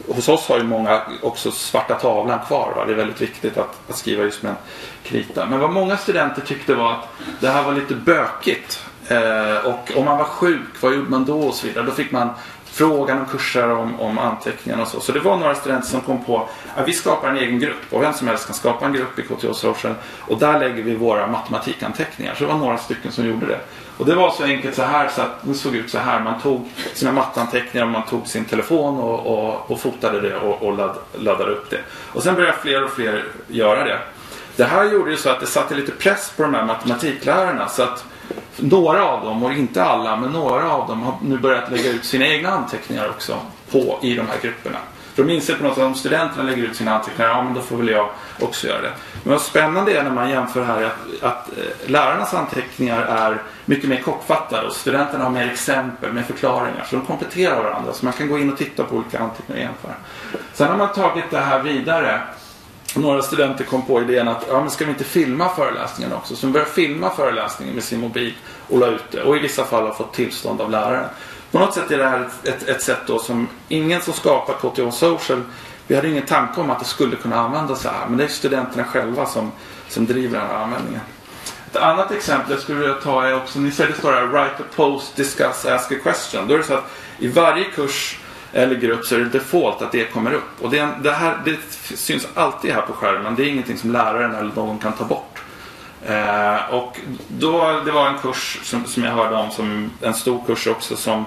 hos oss har ju många också svarta tavlan kvar. Va? Det är väldigt viktigt att, att skriva just med en krita. Men vad många studenter tyckte var att det här var lite bökigt. Eh, och om man var sjuk, vad gjorde man då och så vidare. Då fick man frågan om kurser om, om anteckningar och så. Så det var några studenter som kom på att vi skapar en egen grupp och vem som helst kan skapa en grupp i KTH Social och där lägger vi våra matematikanteckningar. Så det var några stycken som gjorde det. Och det var så enkelt så här så att det såg ut så här. Man tog sina matteanteckningar, och man tog sin telefon och, och, och fotade det och, och ladd, laddade upp det. Och sen började fler och fler göra det. Det här gjorde ju så att det satte lite press på de här matematiklärarna. Så att några av dem, och inte alla, men några av dem har nu börjat lägga ut sina egna anteckningar också på, i de här grupperna. För de inser på något sätt att om studenterna lägger ut sina anteckningar, ja men då får väl jag också göra det. Men vad spännande är när man jämför här att, att eh, lärarnas anteckningar är mycket mer kortfattade och studenterna har mer exempel, mer förklaringar. Så de kompletterar varandra. Så man kan gå in och titta på olika anteckningar och jämföra. Sen har man tagit det här vidare några studenter kom på idén att ja, men ska vi inte filma föreläsningen också? Så de började filma föreläsningen med sin mobil och la ut det. Och i vissa fall har fått tillstånd av läraren. På något sätt är det här ett, ett sätt då som ingen som skapar KTH Social vi hade ingen tanke om att det skulle kunna användas så här. Men det är studenterna själva som, som driver den här användningen. Ett annat exempel jag skulle vilja ta är också, ni ser det står här Write a post, discuss, ask a question. Då är det så att i varje kurs eller grupp så är det default att det kommer upp. Och det, det, här, det syns alltid här på skärmen. Det är ingenting som läraren eller någon kan ta bort. Eh, och då, det var en kurs som, som jag hörde om, som en stor kurs också, som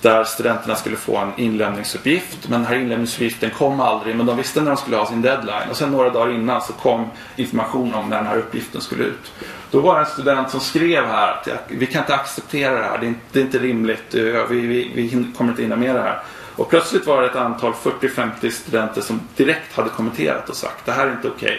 där studenterna skulle få en inlämningsuppgift. Men den här inlämningsuppgiften kom aldrig. Men de visste när de skulle ha sin deadline. Och sen några dagar innan så kom information om när den här uppgiften skulle ut. Då var det en student som skrev här att vi kan inte acceptera det här. Det är inte, det är inte rimligt. Eh, vi, vi, vi kommer inte hinna med det här. Och plötsligt var det ett antal 40-50 studenter som direkt hade kommenterat och sagt det här är inte okej. Okay.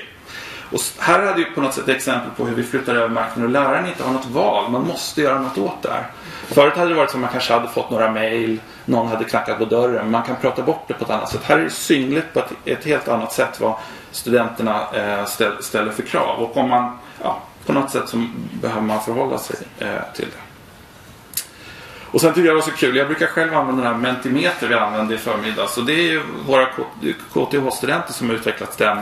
Och här hade ju på något sätt ett exempel på hur vi flyttar över makten och läraren inte har något val. Man måste göra något åt det här. Förut hade det varit som man kanske hade fått några mail, någon hade knackat på dörren. Man kan prata bort det på ett annat sätt. Här är det synligt på ett, helt annat sätt vad studenterna eh, ställer för krav. Och om man, ja, på något sätt så behöver man förhålla sig eh, till det. Och sen tycker jag det var så kul. Jag brukar själv använda den här Mentimeter vi använde i förmiddags. Och det är ju våra KTH-studenter som har utvecklat den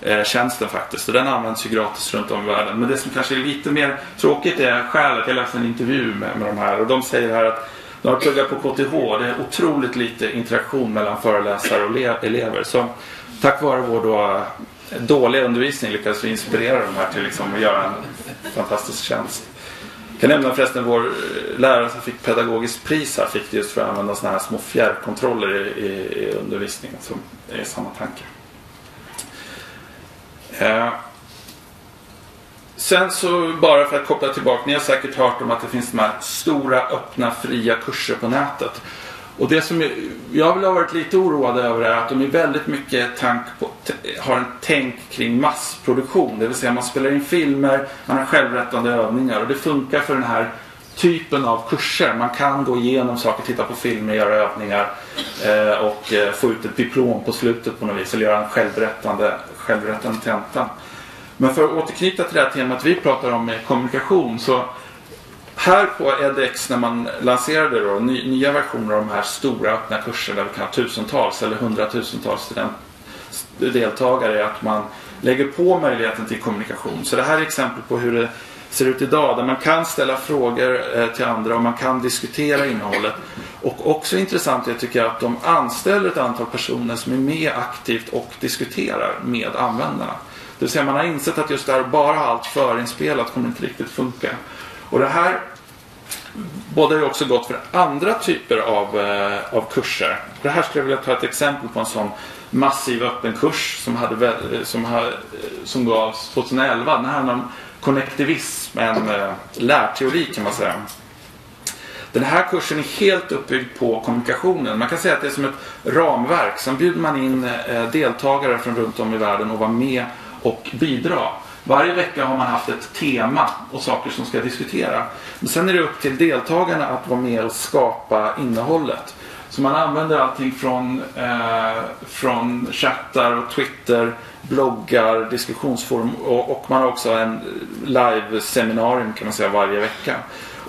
eh, tjänsten faktiskt. Och den används ju gratis runt om i världen. Men det som kanske är lite mer tråkigt är skälet. Jag läste en intervju med, med de här och de säger här att de har pluggat på KTH. Det är otroligt lite interaktion mellan föreläsare och elever. Så tack vare vår då eh, dåliga undervisning lyckades vi inspirera dem här till liksom att göra en fantastisk tjänst. Jag kan nämna förresten vår eh, lärare som fick pedagogiskt pris här fick det just för att använda sådana här små fjärrkontroller i, i, i undervisningen. Som är samma tanke. Eh. Sen så bara för att koppla tillbaka. Ni har säkert hört om att det finns de här stora öppna fria kurser på nätet. Och det som jag vill ha varit lite oroad över är att de är väldigt mycket tank på, har en tänk kring massproduktion. Det vill säga man spelar in filmer, man har självrättande övningar och det funkar för den här typen av kurser. Man kan gå igenom saker, titta på filmer, göra övningar eh, och eh, få ut ett diplom på slutet på något vis. Eller göra en självrättande, självrättande tenta. Men för att återknyta till det här temat vi pratar om med kommunikation så här på edX när man lanserade då, nya versioner av de här stora öppna kurserna där vi kan ha tusentals eller hundratusentals deltagare är att man lägger på möjligheten till kommunikation. Så det här är exempel på hur det ser ut idag där man kan ställa frågor eh, till andra och man kan diskutera innehållet. Och också intressant är tycker jag att de anställer ett antal personer som är med aktivt och diskuterar med användarna. Det vill säga man har insett att just det här bara allt förinspelat kommer inte riktigt funka. Och det här båda ju också gott för andra typer av, eh, av kurser. Det här skulle jag vilja ta ett exempel på en sån massiv öppen kurs som, hade, eh, som, eh, som gavs 2011. Den handlar om konnektivism, en eh, lärteori kan man säga. Den här kursen är helt uppbyggd på kommunikationen. Man kan säga att det är som ett ramverk. Sen bjuder man in eh, deltagare från runt om i världen och vara med och bidra. Varje vecka har man haft ett tema och saker som ska diskutera. Men sen är det upp till deltagarna att vara med och skapa innehållet. Så man använder allting från, eh, från chattar och Twitter, bloggar, diskussionsforum och, och man har också en live-seminarium kan man säga varje vecka.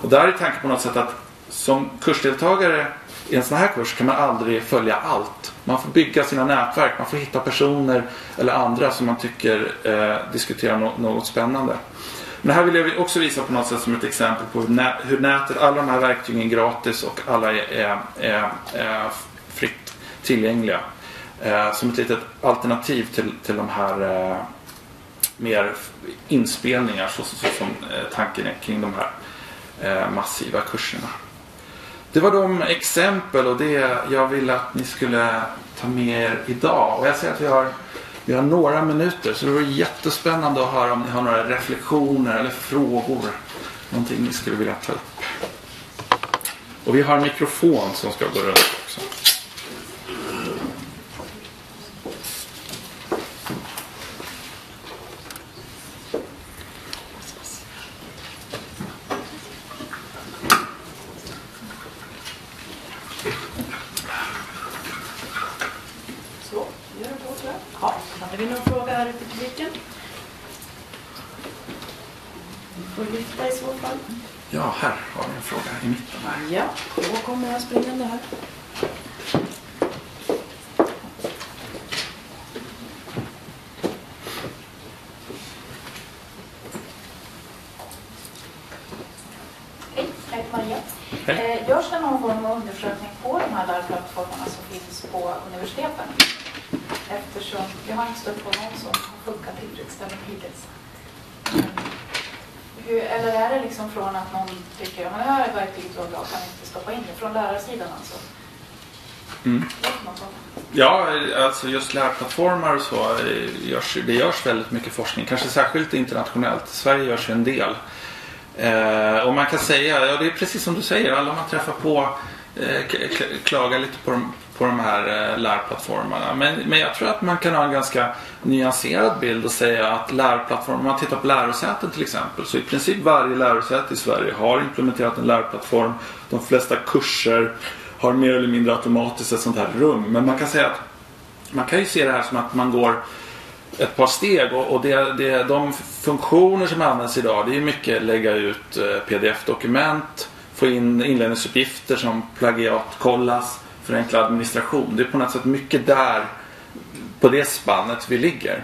Och där är tanken på något sätt att som kursdeltagare i en sån här kurs kan man aldrig följa allt. Man får bygga sina nätverk, man får hitta personer eller andra som man tycker eh, diskuterar no något spännande. Men här vill jag också visa på något sätt som ett exempel på hur, nä hur nätet, alla de här verktygen är gratis och alla är, är, är, är fritt tillgängliga. Eh, som ett litet alternativ till, till de här eh, mer inspelningar så, så, så som eh, tanken är kring de här eh, massiva kurserna. Det var de exempel och det jag ville att ni skulle ta med er idag. Och jag ser att vi har, vi har några minuter så det vore jättespännande att höra om ni har några reflektioner eller frågor. Någonting ni skulle vilja ta upp. Och vi har en mikrofon som ska gå runt också. Så, gör det då tror jag. Ja, hade vi någon fråga här ute i publiken? Ni får lyfta i så fall. Ja, här har vi en fråga i mitten här. Ja, då kommer jag springande här. Hej, jag heter Maria. Hej. Eh, Görs det någon form av undersökning på de här lärplattformarna som finns på universiteten? Eftersom jag har inte stött på någon som har funkat tillfredsställande hittills. Mm. Hur, eller är det liksom från att någon tycker att det här verktyget var bra, kan vi inte stoppa in det? Från lärarsidan alltså? Mm. Vet man så? Ja, alltså just lärplattformar och så. Eh, görs, det görs väldigt mycket forskning. Kanske särskilt internationellt. Sverige görs ju en del. Eh, och man kan säga, ja det är precis som du säger. Alla man träffar på eh, klagar lite på de, på de här eh, lärplattformarna. Men, men jag tror att man kan ha en ganska nyanserad bild och säga att lärplattformar, om man tittar på lärosäten till exempel. Så i princip varje lärosäte i Sverige har implementerat en lärplattform. De flesta kurser har mer eller mindre automatiskt ett sånt här rum. Men man kan säga att man kan ju se det här som att man går ett par steg och, och det, det, de funktioner som används idag det är mycket lägga ut eh, pdf-dokument, få in inlämningsuppgifter som plagiatkollas, förenkla administration. Det är på något sätt mycket där på det spannet vi ligger.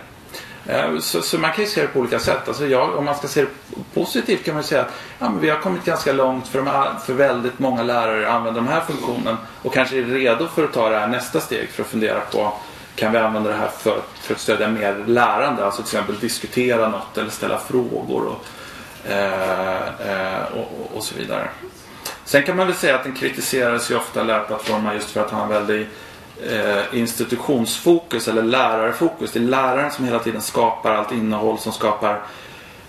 Eh, så, så man kan ju se det på olika sätt. Alltså jag, om man ska se det positivt kan man ju säga att ja, men vi har kommit ganska långt för, de för väldigt många lärare använder den här funktionen och kanske är redo för att ta det här nästa steg för att fundera på kan vi använda det här för, för att stödja mer lärande? Alltså till exempel diskutera något eller ställa frågor och, eh, eh, och, och, så vidare. Sen kan man väl säga att den kritiserades ju ofta lärplattformar just för att ha en väldigt eh, institutionsfokus eller lärarfokus. Det är läraren som hela tiden skapar allt innehåll som skapar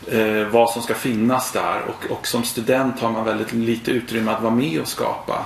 eh, vad som ska finnas där. Och, och som student har man väldigt lite utrymme att vara med och skapa.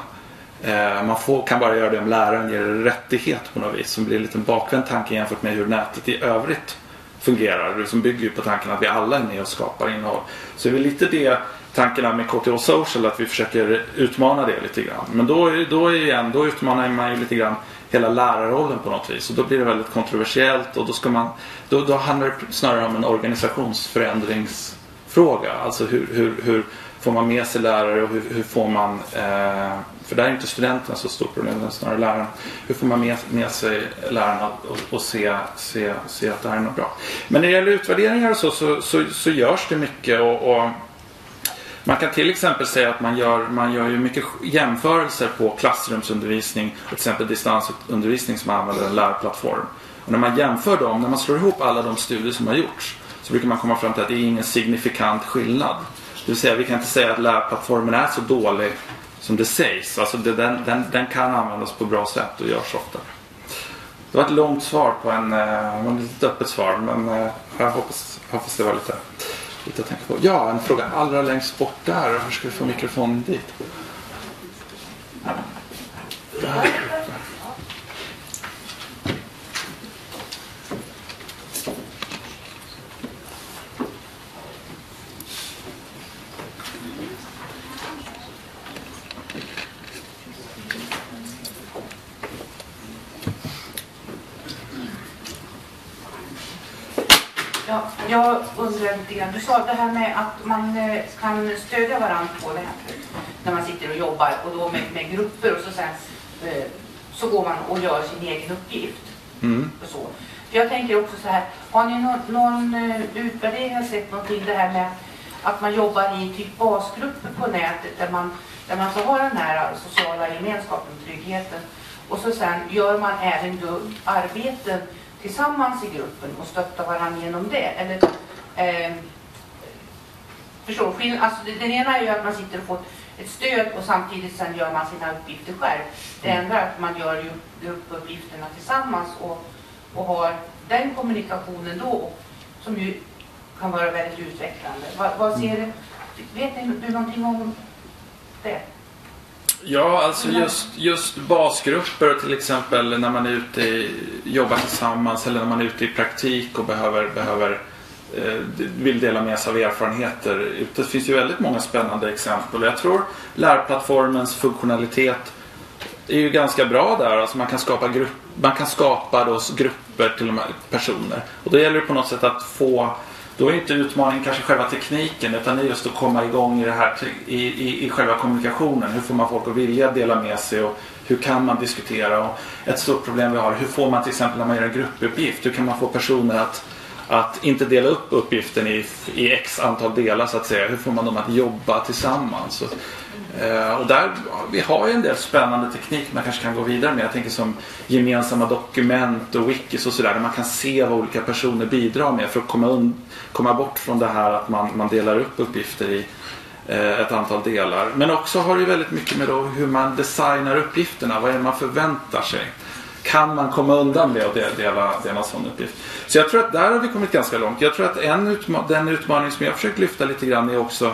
Eh, man får, kan bara göra det om läraren ger en rättighet på något vis. Som blir en liten bakvänd tanke jämfört med hur nätet i övrigt fungerar. Det som bygger ju på tanken att vi alla är med och skapar innehåll. Så det är väl lite det tanken med KTH Social att vi försöker utmana det lite grann. Men då, då, igen, då utmanar man ju lite grann hela lärarrollen på något vis. Och då blir det väldigt kontroversiellt och då, ska man, då, då handlar det snarare om en organisationsförändringsfråga. Alltså hur, hur, hur får man med sig lärare och hur, hur får man, eh, för där är inte studenterna så stort problem, utan snarare lärarna. Hur får man med, med sig lärarna och, och se, se, se att det här är något bra. Men när det gäller utvärderingar och så, så, så, så görs det mycket och, och man kan till exempel säga att man gör, man gör ju mycket jämförelser på klassrumsundervisning och till exempel distansundervisning som använder en lärplattform. Och när man jämför dem, när man slår ihop alla de studier som har gjorts så brukar man komma fram till att det är ingen signifikant skillnad. Det vill säga vi kan inte säga att lärplattformen är så dålig som det sägs. Alltså det, den, den, den kan användas på bra sätt och görs ofta. Det var ett långt svar på en, eh, en ett lite öppet svar men eh, jag hoppas, hoppas det var lite, lite att tänka på. Ja, en fråga allra längst bort där. Hur ska vi få mikrofonen dit? Där. Ja, jag undrar lite grann, du sa det här med att man eh, kan stödja varandra på här när man sitter och jobbar och då med, med grupper och så sen eh, så går man och gör sin egen uppgift. Mm. Och så. För jag tänker också så här, har ni någon, någon eh, utvärdering sett någonting det här med att man jobbar i typ basgrupper på nätet där man, där man får ha den här sociala gemenskapen, tryggheten och så sen gör man även arbeten tillsammans i gruppen och stöttar varandra genom det. Eller, eh, förstår du? Alltså, det- den ena är ju att man sitter och får ett stöd och samtidigt sen gör man sina uppgifter själv. Det andra är att man gör ju gruppuppgifterna tillsammans och, och har den kommunikationen då som ju kan vara väldigt utvecklande. Vad, vad ser du? Vet ni du någonting om det? Ja, alltså just, just basgrupper till exempel när man är ute i, jobbar tillsammans eller när man är ute i praktik och behöver, behöver eh, vill dela med sig av erfarenheter. Det finns ju väldigt många spännande exempel. Jag tror lärplattformens funktionalitet är ju ganska bra där. Alltså man kan skapa, grupp, man kan skapa då grupper till de här personer. Och då gäller det på något sätt att få då är inte utmaningen kanske själva tekniken utan det är just att komma igång i, det här, i, i, i själva kommunikationen. Hur får man folk att vilja dela med sig och hur kan man diskutera? Och ett stort problem vi har, hur får man till exempel när man gör en gruppuppgift, hur kan man få personer att, att inte dela upp uppgiften i, i x antal delar så att säga. Hur får man dem att jobba tillsammans? Och, Eh, och där, vi har ju en del spännande teknik man kanske kan gå vidare med. Jag tänker som gemensamma dokument och wikis och sådär. Där man kan se vad olika personer bidrar med för att komma, und- komma bort från det här att man, man delar upp uppgifter i eh, ett antal delar. Men också har det väldigt mycket med då hur man designar uppgifterna. Vad är det man förväntar sig? Kan man komma undan det och dela, dela en sån uppgift? Så jag tror att där har vi kommit ganska långt. Jag tror att en utma- den utmaning som jag försökt lyfta lite grann är också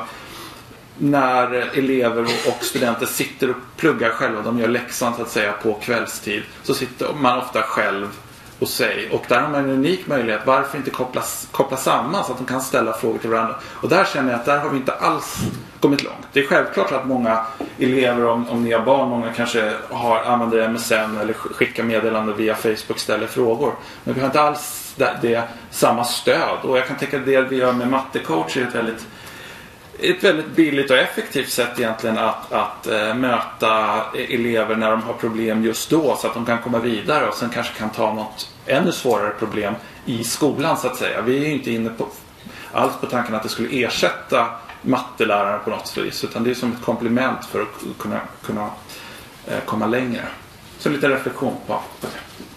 när elever och studenter sitter och pluggar själva, de gör läxan så att säga på kvällstid, så sitter man ofta själv och sig. Och där har man en unik möjlighet. Varför inte koppla, koppla samman så att de kan ställa frågor till varandra? Och där känner jag att där har vi inte alls kommit långt. Det är självklart att många elever, om, om ni har barn, många kanske har, använder MSN eller skickar meddelanden via Facebook, ställer frågor. Men vi har inte alls det, det samma stöd. Och jag kan tänka att det vi gör med mattecoach är ett väldigt ett väldigt billigt och effektivt sätt egentligen att, att äh, möta elever när de har problem just då så att de kan komma vidare och sen kanske kan ta något ännu svårare problem i skolan så att säga. Vi är ju inte inne på, alls på tanken att det skulle ersätta matteläraren på något vis utan det är som ett komplement för att kunna, kunna äh, komma längre. Så lite reflektion på på det.